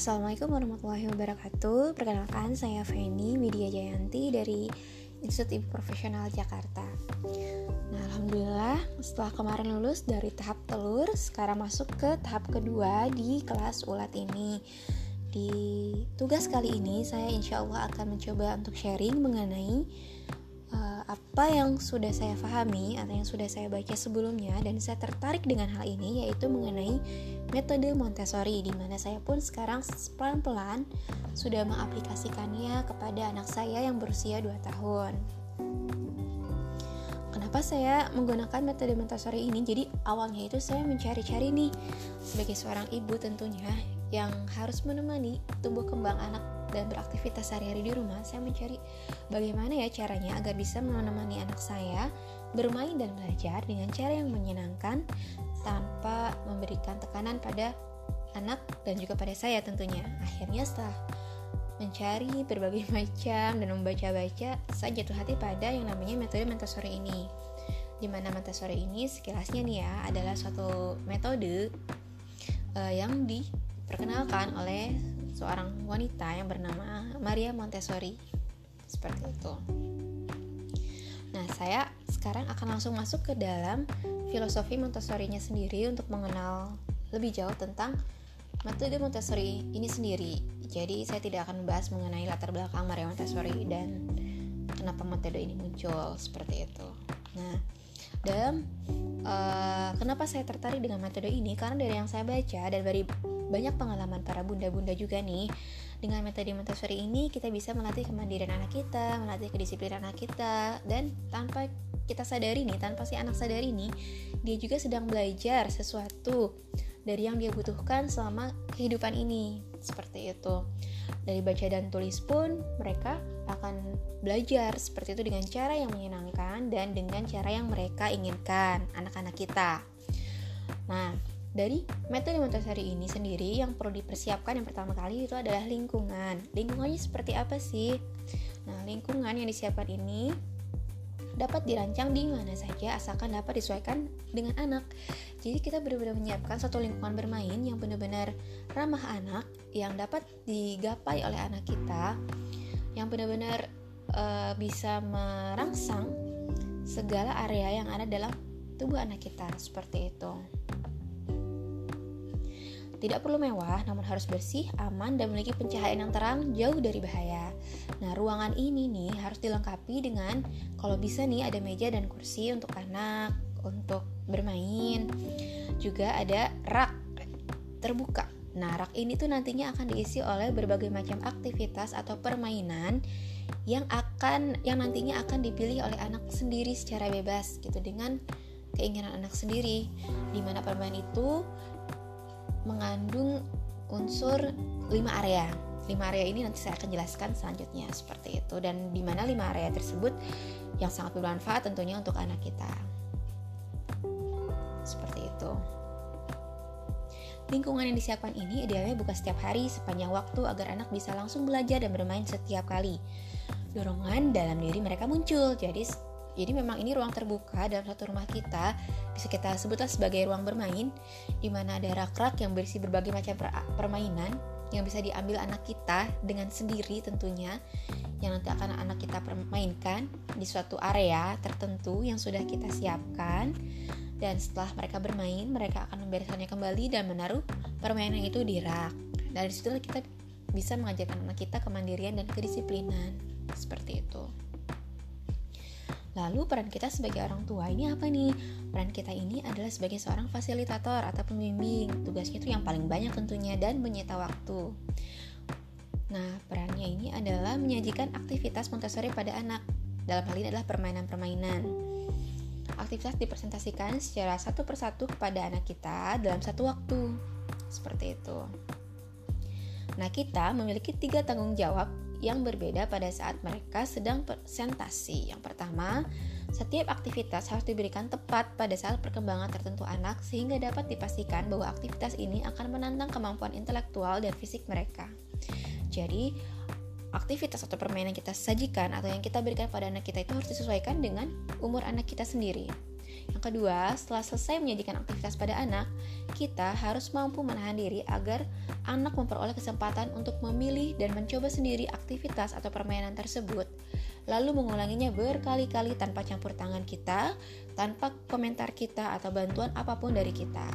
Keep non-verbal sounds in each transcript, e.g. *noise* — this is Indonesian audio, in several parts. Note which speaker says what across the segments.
Speaker 1: Assalamualaikum warahmatullahi wabarakatuh. Perkenalkan saya Feni Widya Jayanti dari Institut Ibu Profesional Jakarta. Nah Alhamdulillah setelah kemarin lulus dari tahap telur Sekarang masuk ke tahap kedua di kelas ulat ini. Di tugas kali ini saya insya Allah akan mencoba untuk sharing mengenai apa yang sudah saya pahami atau yang sudah saya baca sebelumnya dan saya tertarik dengan hal ini yaitu mengenai metode Montessori di mana saya pun sekarang pelan-pelan sudah mengaplikasikannya kepada anak saya yang berusia 2 tahun. Kenapa saya menggunakan metode Montessori ini? Jadi awalnya itu saya mencari-cari nih sebagai seorang ibu tentunya yang harus menemani tumbuh kembang anak dan beraktivitas sehari-hari di rumah, saya mencari bagaimana ya caranya agar bisa menemani anak saya bermain dan belajar dengan cara yang menyenangkan tanpa memberikan tekanan pada anak dan juga pada saya tentunya. Akhirnya setelah mencari berbagai *laughs* macam dan membaca-baca, saya jatuh hati pada yang namanya metode Montessori ini. Di mana Montessori ini sekilasnya nih ya adalah suatu metode uh, yang diperkenalkan oleh seorang wanita yang bernama Maria Montessori. Seperti itu. Nah, saya sekarang akan langsung masuk ke dalam filosofi Montessori-nya sendiri untuk mengenal lebih jauh tentang metode Montessori ini sendiri. Jadi, saya tidak akan membahas mengenai latar belakang Maria Montessori dan kenapa metode ini muncul seperti itu. Nah, dan uh, kenapa saya tertarik dengan metode ini? Karena dari yang saya baca dan dari banyak pengalaman para bunda-bunda juga nih dengan metode Montessori ini kita bisa melatih kemandirian anak kita, melatih kedisiplinan anak kita dan tanpa kita sadari nih, tanpa si anak sadari nih, dia juga sedang belajar sesuatu dari yang dia butuhkan selama kehidupan ini. Seperti itu. Dari baca dan tulis pun mereka akan belajar seperti itu dengan cara yang menyenangkan dan dengan cara yang mereka inginkan anak-anak kita. Nah, dari metode Montessori ini sendiri yang perlu dipersiapkan yang pertama kali itu adalah lingkungan. Lingkungannya seperti apa sih? Nah, lingkungan yang disiapkan ini dapat dirancang di mana saja asalkan dapat disesuaikan dengan anak. Jadi kita benar-benar menyiapkan satu lingkungan bermain yang benar-benar ramah anak yang dapat digapai oleh anak kita yang benar-benar uh, bisa merangsang segala area yang ada dalam tubuh anak kita seperti itu. Tidak perlu mewah, namun harus bersih, aman, dan memiliki pencahayaan yang terang jauh dari bahaya. Nah, ruangan ini nih harus dilengkapi dengan kalau bisa nih ada meja dan kursi untuk anak, untuk bermain. Juga ada rak terbuka. Nah, rak ini tuh nantinya akan diisi oleh berbagai macam aktivitas atau permainan yang akan yang nantinya akan dipilih oleh anak sendiri secara bebas gitu dengan keinginan anak sendiri. Di mana permainan itu mengandung unsur lima area. Lima area ini nanti saya akan jelaskan selanjutnya seperti itu dan di mana lima area tersebut yang sangat bermanfaat tentunya untuk anak kita. Seperti itu. Lingkungan yang disiapkan ini idealnya buka setiap hari sepanjang waktu agar anak bisa langsung belajar dan bermain setiap kali. Dorongan dalam diri mereka muncul, jadi jadi memang ini ruang terbuka dalam satu rumah kita. Bisa kita sebutlah sebagai ruang bermain di mana ada rak-rak yang berisi berbagai macam permainan yang bisa diambil anak kita dengan sendiri tentunya yang nanti akan anak kita permainkan di suatu area tertentu yang sudah kita siapkan. Dan setelah mereka bermain mereka akan membereskannya kembali dan menaruh permainan itu di rak. Dari situ kita bisa mengajarkan anak kita kemandirian dan kedisiplinan. Seperti itu. Lalu peran kita sebagai orang tua ini apa nih? Peran kita ini adalah sebagai seorang fasilitator atau pembimbing. Tugasnya itu yang paling banyak tentunya dan menyita waktu. Nah, perannya ini adalah menyajikan aktivitas Montessori pada anak. Dalam hal ini adalah permainan-permainan. Aktivitas dipresentasikan secara satu persatu kepada anak kita dalam satu waktu. Seperti itu. Nah, kita memiliki tiga tanggung jawab yang berbeda pada saat mereka sedang presentasi. Yang pertama, setiap aktivitas harus diberikan tepat pada saat perkembangan tertentu anak sehingga dapat dipastikan bahwa aktivitas ini akan menantang kemampuan intelektual dan fisik mereka. Jadi, aktivitas atau permainan kita sajikan atau yang kita berikan pada anak kita itu harus disesuaikan dengan umur anak kita sendiri. Yang kedua, setelah selesai menyajikan aktivitas pada anak, kita harus mampu menahan diri agar anak memperoleh kesempatan untuk memilih dan mencoba sendiri aktivitas atau permainan tersebut, lalu mengulanginya berkali-kali tanpa campur tangan kita, tanpa komentar kita atau bantuan apa pun dari kita.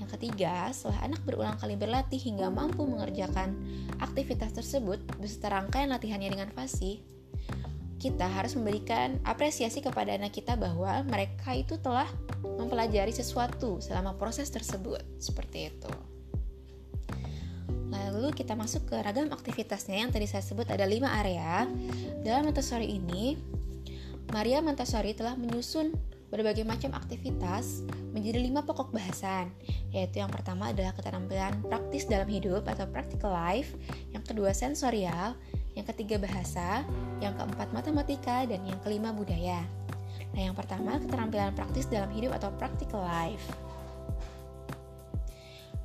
Speaker 1: Yang ketiga, setelah anak berulang kali berlatih hingga mampu mengerjakan aktivitas tersebut beserta rangkaian latihannya dengan fasih, kita harus memberikan apresiasi kepada anak kita bahwa mereka itu telah mempelajari sesuatu selama proses tersebut. Seperti itu. Lalu kita masuk ke ragam aktivitasnya yang tadi saya sebut ada lima area. Dalam Montessori ini, Maria Montessori telah menyusun berbagai macam aktivitas menjadi lima pokok bahasan, yaitu yang pertama adalah keterampilan praktis dalam hidup atau practical life, yang kedua sensorial, yang ketiga bahasa, yang keempat matematika, dan yang kelima budaya. Nah, yang pertama keterampilan praktis dalam hidup atau practical life.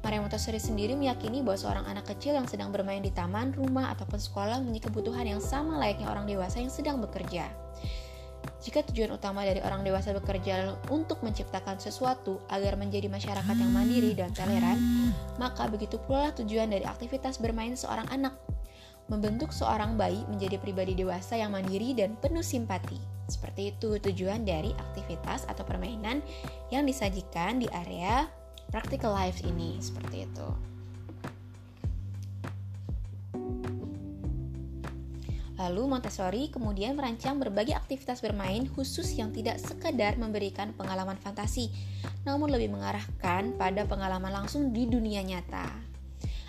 Speaker 1: Maria Montessori sendiri meyakini bahwa seorang anak kecil yang sedang bermain di taman, rumah, ataupun sekolah memiliki kebutuhan yang sama layaknya orang dewasa yang sedang bekerja. Jika tujuan utama dari orang dewasa bekerja untuk menciptakan sesuatu agar menjadi masyarakat yang mandiri dan toleran, maka begitu pula tujuan dari aktivitas bermain seorang anak membentuk seorang bayi menjadi pribadi dewasa yang mandiri dan penuh simpati. Seperti itu tujuan dari aktivitas atau permainan yang disajikan di area practical life ini, seperti itu. Lalu Montessori kemudian merancang berbagai aktivitas bermain khusus yang tidak sekedar memberikan pengalaman fantasi, namun lebih mengarahkan pada pengalaman langsung di dunia nyata.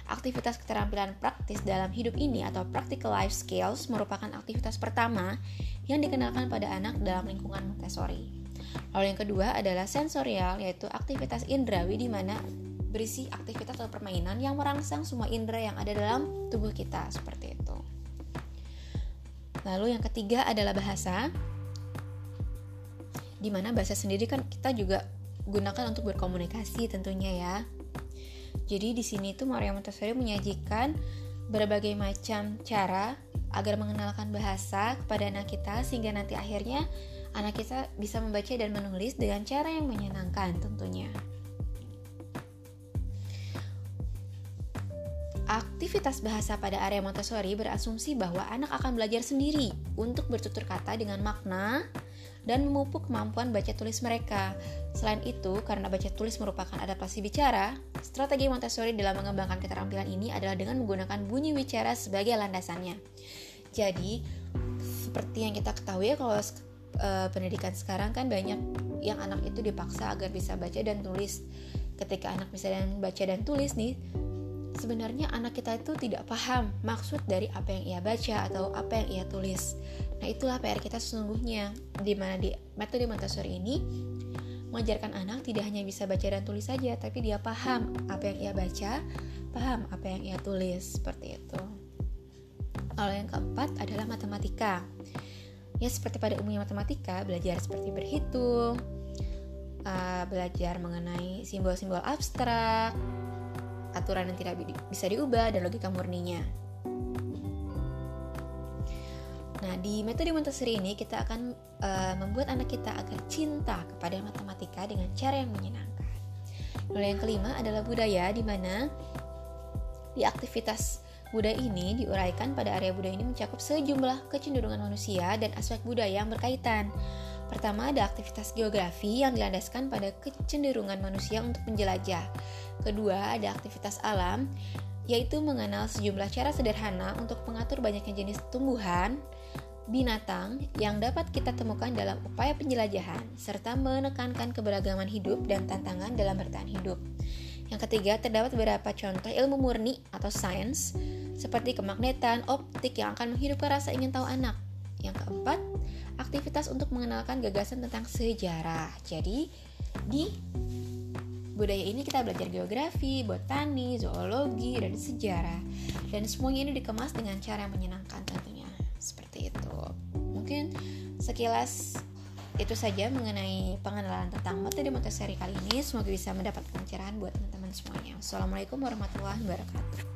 Speaker 1: Aktivitas keterampilan praktis dalam hidup ini atau practical life skills merupakan aktivitas pertama yang dikenalkan pada anak dalam lingkungan Montessori. Lalu yang kedua adalah sensorial yaitu aktivitas indrawi di mana berisi aktivitas atau permainan yang merangsang semua indera yang ada dalam tubuh kita seperti itu. Lalu yang ketiga adalah bahasa di mana bahasa sendiri kan kita juga gunakan untuk berkomunikasi tentunya ya. Jadi di sini tuh Maria Montessori menyajikan berbagai macam cara agar mengenalkan bahasa kepada anak kita sehingga nanti akhirnya anak kita bisa membaca dan menulis dengan cara yang menyenangkan tentunya. Aktivitas bahasa pada area Montessori berasumsi bahwa anak akan belajar sendiri untuk bertutur kata dengan makna dan memupuk kemampuan baca tulis mereka. Selain itu, karena baca tulis merupakan adaptasi bicara, strategi Montessori dalam mengembangkan keterampilan ini adalah dengan menggunakan bunyi bicara sebagai landasannya. Jadi, seperti yang kita ketahui ya kalau e, pendidikan sekarang kan banyak yang anak itu dipaksa agar bisa baca dan tulis. Ketika anak bisa dan baca dan tulis nih, sebenarnya anak kita itu tidak paham maksud dari apa yang ia baca atau apa yang ia tulis. Nah, itulah PR kita sesungguhnya di mana di metode Montessori ini mengajarkan anak tidak hanya bisa baca dan tulis saja, tapi dia paham apa yang ia baca, paham apa yang ia tulis, seperti itu. Lalu yang keempat adalah matematika. Ya seperti pada umumnya matematika, belajar seperti berhitung, uh, belajar mengenai simbol-simbol abstrak, aturan yang tidak bisa diubah, dan logika murninya. Nah, di metode Montessori ini kita akan uh, membuat anak kita agar cinta kepada matematika dengan cara yang menyenangkan. Lalu yang kelima adalah budaya di mana di aktivitas budaya ini diuraikan pada area budaya ini mencakup sejumlah kecenderungan manusia dan aspek budaya yang berkaitan. Pertama ada aktivitas geografi yang dilandaskan pada kecenderungan manusia untuk menjelajah. Kedua ada aktivitas alam, yaitu mengenal sejumlah cara sederhana untuk mengatur banyaknya jenis tumbuhan, binatang yang dapat kita temukan dalam upaya penjelajahan, serta menekankan keberagaman hidup dan tantangan dalam bertahan hidup. Yang ketiga, terdapat beberapa contoh ilmu murni atau sains, seperti kemagnetan, optik yang akan menghidupkan rasa ingin tahu anak. Yang keempat, aktivitas untuk mengenalkan gagasan tentang sejarah. Jadi, di budaya ini kita belajar geografi, botani, zoologi, dan sejarah. Dan semuanya ini dikemas dengan cara yang menyenangkan tentunya. Seperti itu. Mungkin sekilas itu saja mengenai pengenalan tentang metode Montessori kali ini. Semoga bisa mendapatkan pencerahan buat teman-teman semuanya. Assalamualaikum warahmatullahi wabarakatuh.